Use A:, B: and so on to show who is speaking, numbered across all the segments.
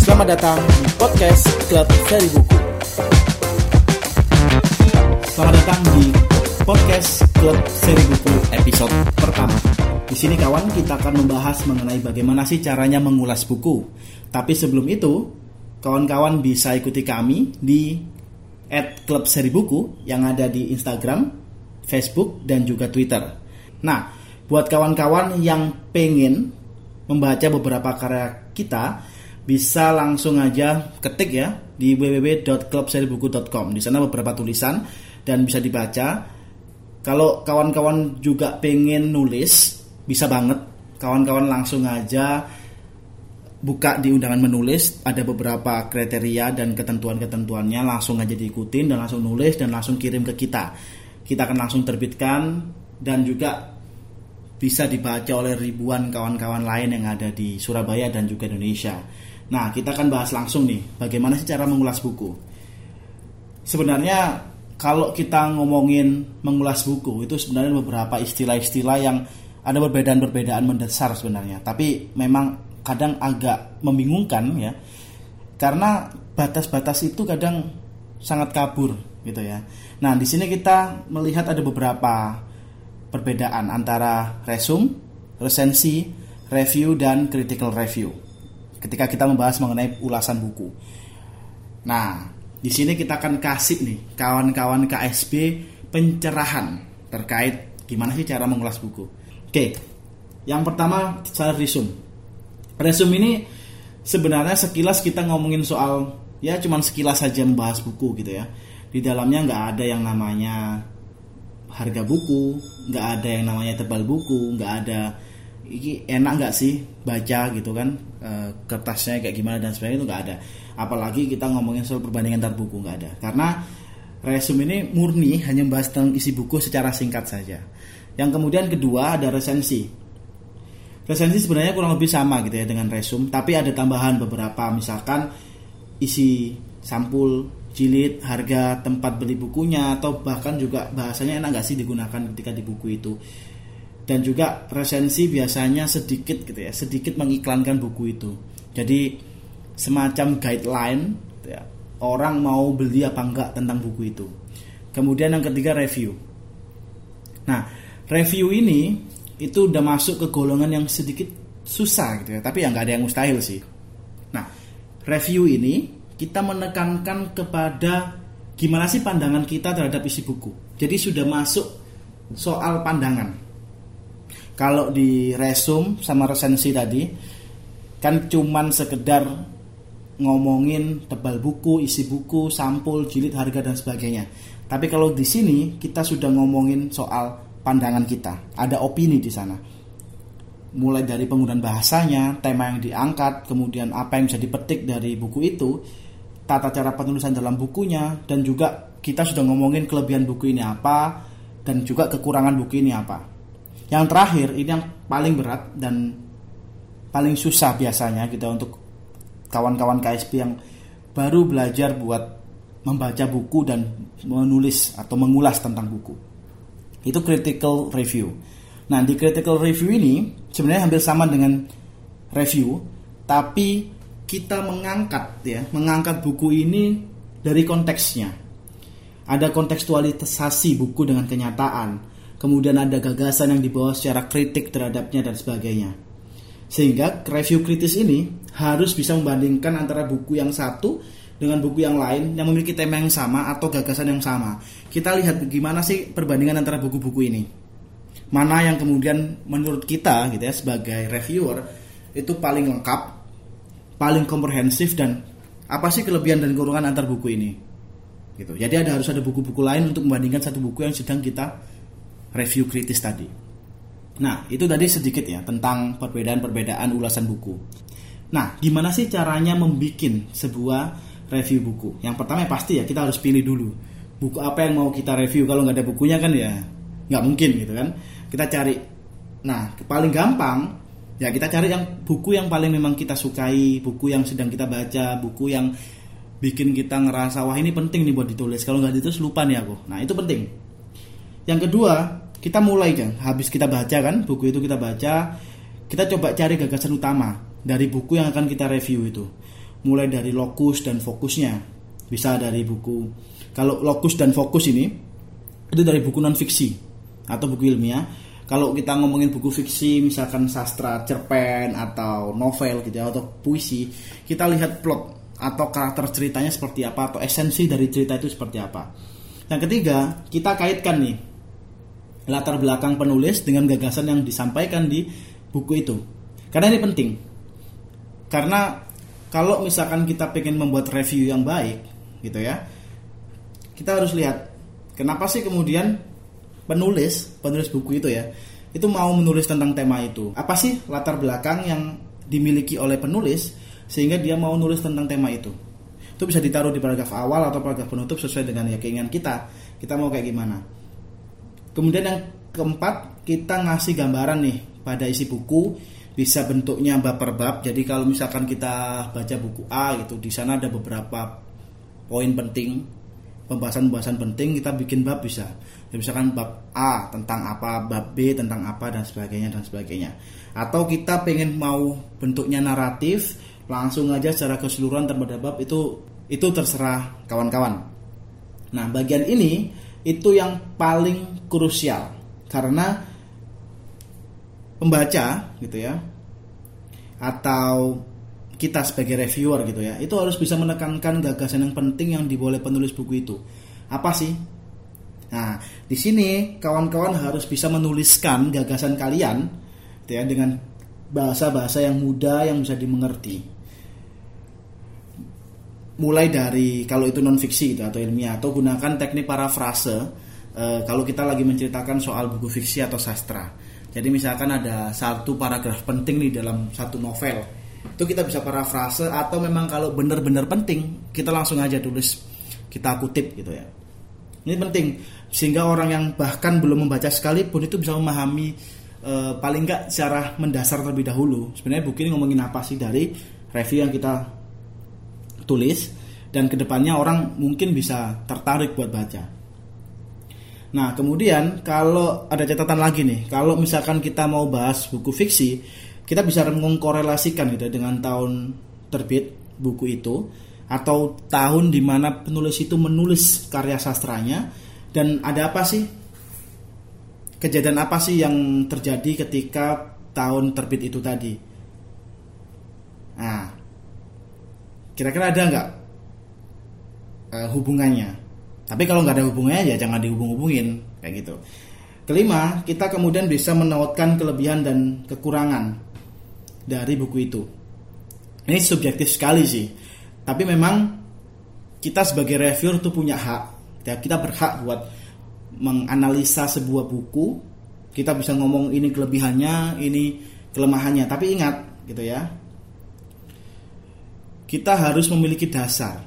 A: Selamat datang di podcast Klub Seri Buku. Selamat datang di podcast Klub Seri Buku episode pertama. Di sini kawan kita akan membahas mengenai bagaimana sih caranya mengulas buku. Tapi sebelum itu, kawan-kawan bisa ikuti kami di @klub seri buku yang ada di Instagram, Facebook dan juga Twitter. Nah, buat kawan-kawan yang pengen membaca beberapa karya kita, bisa langsung aja ketik ya di www.clubseribuku.com. Di sana beberapa tulisan dan bisa dibaca. Kalau kawan-kawan juga pengen nulis, bisa banget. Kawan-kawan langsung aja buka di undangan menulis ada beberapa kriteria dan ketentuan-ketentuannya langsung aja diikutin dan langsung nulis dan langsung kirim ke kita. Kita akan langsung terbitkan dan juga bisa dibaca oleh ribuan kawan-kawan lain yang ada di Surabaya dan juga Indonesia. Nah, kita akan bahas langsung nih, bagaimana sih cara mengulas buku. Sebenarnya kalau kita ngomongin mengulas buku itu sebenarnya beberapa istilah-istilah yang ada perbedaan-perbedaan mendasar sebenarnya. Tapi memang kadang agak membingungkan ya, karena batas-batas itu kadang sangat kabur gitu ya. Nah, di sini kita melihat ada beberapa perbedaan antara resume, resensi, review dan critical review ketika kita membahas mengenai ulasan buku. Nah, di sini kita akan kasih nih kawan-kawan KSB pencerahan terkait gimana sih cara mengulas buku. Oke, yang pertama saya resume. Resume ini sebenarnya sekilas kita ngomongin soal ya cuman sekilas saja membahas buku gitu ya. Di dalamnya nggak ada yang namanya harga buku, nggak ada yang namanya tebal buku, nggak ada ini enak nggak sih baca gitu kan? E, kertasnya kayak gimana dan sebagainya itu nggak ada. Apalagi kita ngomongin soal perbandingan antar buku nggak ada. Karena resume ini murni hanya membahas tentang isi buku secara singkat saja. Yang kemudian kedua ada resensi. Resensi sebenarnya kurang lebih sama gitu ya dengan resume tapi ada tambahan beberapa. Misalkan isi sampul jilid harga tempat beli bukunya atau bahkan juga bahasanya enak nggak sih digunakan ketika di buku itu. Dan juga resensi biasanya sedikit gitu ya sedikit mengiklankan buku itu. Jadi semacam guideline gitu ya, orang mau beli apa enggak tentang buku itu. Kemudian yang ketiga review. Nah review ini itu udah masuk ke golongan yang sedikit susah gitu ya tapi ya nggak ada yang mustahil sih. Nah review ini kita menekankan kepada gimana sih pandangan kita terhadap isi buku jadi sudah masuk soal pandangan kalau di resume sama resensi tadi kan cuman sekedar ngomongin tebal buku, isi buku, sampul, jilid, harga dan sebagainya. Tapi kalau di sini kita sudah ngomongin soal pandangan kita, ada opini di sana. Mulai dari penggunaan bahasanya, tema yang diangkat, kemudian apa yang bisa dipetik dari buku itu, tata cara penulisan dalam bukunya, dan juga kita sudah ngomongin kelebihan buku ini apa, dan juga kekurangan buku ini apa. Yang terakhir ini yang paling berat dan paling susah biasanya kita gitu, untuk kawan-kawan KSP yang baru belajar buat membaca buku dan menulis atau mengulas tentang buku. Itu critical review. Nah, di critical review ini sebenarnya hampir sama dengan review, tapi kita mengangkat ya, mengangkat buku ini dari konteksnya. Ada kontekstualisasi buku dengan kenyataan kemudian ada gagasan yang dibawa secara kritik terhadapnya dan sebagainya. Sehingga review kritis ini harus bisa membandingkan antara buku yang satu dengan buku yang lain yang memiliki tema yang sama atau gagasan yang sama. Kita lihat bagaimana sih perbandingan antara buku-buku ini. Mana yang kemudian menurut kita gitu ya sebagai reviewer itu paling lengkap, paling komprehensif dan apa sih kelebihan dan kekurangan antar buku ini. Gitu. Jadi ada harus ada buku-buku lain untuk membandingkan satu buku yang sedang kita review kritis tadi. Nah, itu tadi sedikit ya tentang perbedaan-perbedaan ulasan buku. Nah, gimana sih caranya membuat sebuah review buku? Yang pertama ya pasti ya kita harus pilih dulu buku apa yang mau kita review. Kalau nggak ada bukunya kan ya nggak mungkin gitu kan. Kita cari. Nah, paling gampang ya kita cari yang buku yang paling memang kita sukai, buku yang sedang kita baca, buku yang bikin kita ngerasa wah ini penting nih buat ditulis. Kalau nggak ditulis lupa nih aku. Nah, itu penting. Yang kedua, kita mulai kan habis kita baca kan buku itu kita baca kita coba cari gagasan utama dari buku yang akan kita review itu mulai dari lokus dan fokusnya bisa dari buku kalau lokus dan fokus ini itu dari buku non fiksi atau buku ilmiah kalau kita ngomongin buku fiksi misalkan sastra cerpen atau novel gitu ya atau puisi kita lihat plot atau karakter ceritanya seperti apa atau esensi dari cerita itu seperti apa yang ketiga kita kaitkan nih latar belakang penulis dengan gagasan yang disampaikan di buku itu. Karena ini penting. Karena kalau misalkan kita pengen membuat review yang baik, gitu ya, kita harus lihat kenapa sih kemudian penulis penulis buku itu ya itu mau menulis tentang tema itu. Apa sih latar belakang yang dimiliki oleh penulis sehingga dia mau nulis tentang tema itu? Itu bisa ditaruh di paragraf awal atau paragraf penutup sesuai dengan ya keinginan kita. Kita mau kayak gimana? Kemudian yang keempat, kita ngasih gambaran nih pada isi buku bisa bentuknya bab per bab. Jadi kalau misalkan kita baca buku A gitu, di sana ada beberapa poin penting, pembahasan-pembahasan penting kita bikin bab bisa. Ya, misalkan bab A tentang apa, bab B tentang apa dan sebagainya dan sebagainya. Atau kita pengen mau bentuknya naratif, langsung aja secara keseluruhan terhadap bab itu itu terserah kawan-kawan. Nah, bagian ini itu yang paling krusial karena pembaca gitu ya atau kita sebagai reviewer gitu ya itu harus bisa menekankan gagasan yang penting yang diboleh penulis buku itu. Apa sih? Nah di sini kawan-kawan harus bisa menuliskan gagasan kalian gitu ya dengan bahasa-bahasa yang mudah yang bisa dimengerti. Mulai dari kalau itu non fiksi gitu, atau ilmiah atau gunakan teknik parafrase e, kalau kita lagi menceritakan soal buku fiksi atau sastra. Jadi misalkan ada satu paragraf penting nih dalam satu novel, itu kita bisa parafrase atau memang kalau benar-benar penting kita langsung aja tulis kita kutip gitu ya. Ini penting sehingga orang yang bahkan belum membaca sekalipun itu bisa memahami e, paling nggak secara mendasar terlebih dahulu. Sebenarnya buku ini ngomongin apa sih dari review yang kita tulis dan ke depannya orang mungkin bisa tertarik buat baca. Nah kemudian kalau ada catatan lagi nih, kalau misalkan kita mau bahas buku fiksi, kita bisa mengkorelasikan gitu dengan tahun terbit buku itu atau tahun di mana penulis itu menulis karya sastranya. Dan ada apa sih? Kejadian apa sih yang terjadi ketika tahun terbit itu tadi. Nah, kira-kira ada nggak uh, hubungannya? Tapi kalau nggak ada hubungannya ya jangan dihubung-hubungin kayak gitu. Kelima kita kemudian bisa menautkan kelebihan dan kekurangan dari buku itu. Ini subjektif sekali sih. Tapi memang kita sebagai reviewer tuh punya hak. Ya kita berhak buat menganalisa sebuah buku. Kita bisa ngomong ini kelebihannya ini kelemahannya. Tapi ingat gitu ya. Kita harus memiliki dasar.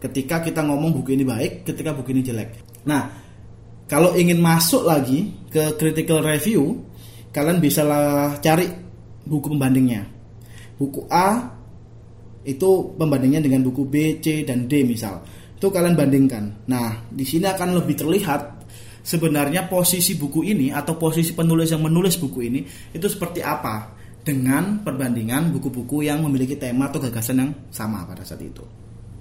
A: Ketika kita ngomong buku ini baik, ketika buku ini jelek. Nah, kalau ingin masuk lagi ke critical review, kalian bisa cari buku pembandingnya. Buku A itu pembandingnya dengan buku B, C, dan D misal. Itu kalian bandingkan. Nah, di sini akan lebih terlihat sebenarnya posisi buku ini atau posisi penulis yang menulis buku ini itu seperti apa dengan perbandingan buku-buku yang memiliki tema atau gagasan yang sama pada saat itu.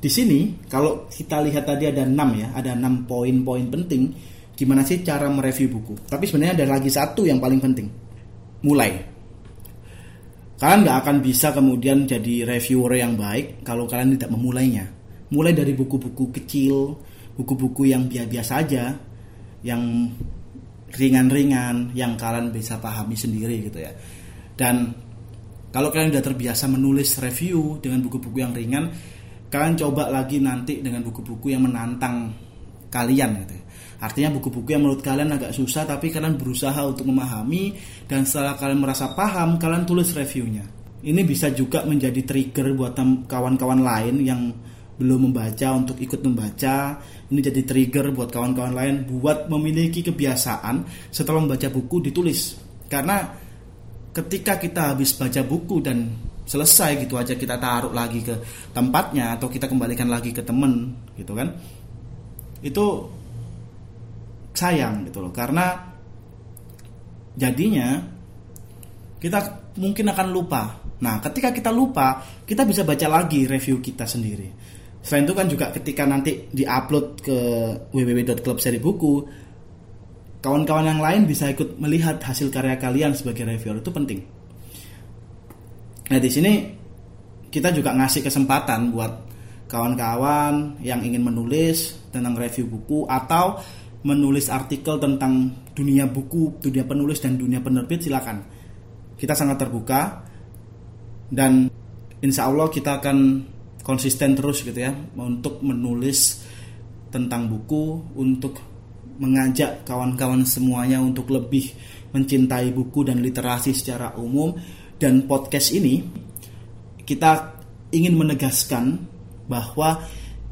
A: Di sini kalau kita lihat tadi ada enam ya, ada enam poin-poin penting gimana sih cara mereview buku. Tapi sebenarnya ada lagi satu yang paling penting. Mulai. Kalian nggak akan bisa kemudian jadi reviewer yang baik kalau kalian tidak memulainya. Mulai dari buku-buku kecil, buku-buku yang biasa-biasa aja, yang ringan-ringan, yang kalian bisa pahami sendiri gitu ya dan kalau kalian sudah terbiasa menulis review dengan buku-buku yang ringan, kalian coba lagi nanti dengan buku-buku yang menantang kalian gitu. Artinya buku-buku yang menurut kalian agak susah tapi kalian berusaha untuk memahami dan setelah kalian merasa paham, kalian tulis reviewnya. Ini bisa juga menjadi trigger buat kawan-kawan lain yang belum membaca untuk ikut membaca. Ini jadi trigger buat kawan-kawan lain buat memiliki kebiasaan setelah membaca buku ditulis. Karena ketika kita habis baca buku dan selesai gitu aja kita taruh lagi ke tempatnya atau kita kembalikan lagi ke temen gitu kan itu sayang gitu loh karena Jadinya kita mungkin akan lupa. Nah, ketika kita lupa, kita bisa baca lagi review kita sendiri. Selain itu kan juga ketika nanti diupload ke www.clubseribuku, kawan-kawan yang lain bisa ikut melihat hasil karya kalian sebagai reviewer itu penting. Nah, di sini kita juga ngasih kesempatan buat kawan-kawan yang ingin menulis tentang review buku atau menulis artikel tentang dunia buku, dunia penulis dan dunia penerbit silakan. Kita sangat terbuka dan insya Allah kita akan konsisten terus gitu ya untuk menulis tentang buku untuk mengajak kawan-kawan semuanya untuk lebih mencintai buku dan literasi secara umum dan podcast ini kita ingin menegaskan bahwa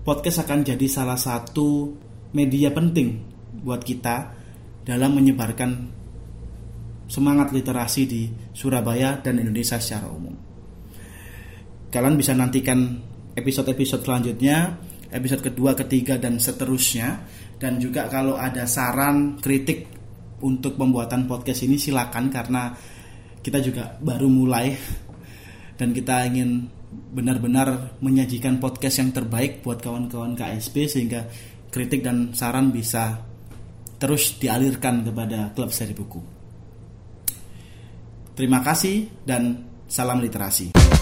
A: podcast akan jadi salah satu media penting buat kita dalam menyebarkan semangat literasi di Surabaya dan Indonesia secara umum. Kalian bisa nantikan episode-episode selanjutnya, episode kedua, ketiga, dan seterusnya. Dan juga kalau ada saran, kritik untuk pembuatan podcast ini silakan karena kita juga baru mulai dan kita ingin benar-benar menyajikan podcast yang terbaik buat kawan-kawan KSP sehingga kritik dan saran bisa terus dialirkan kepada klub seri buku. Terima kasih dan salam literasi.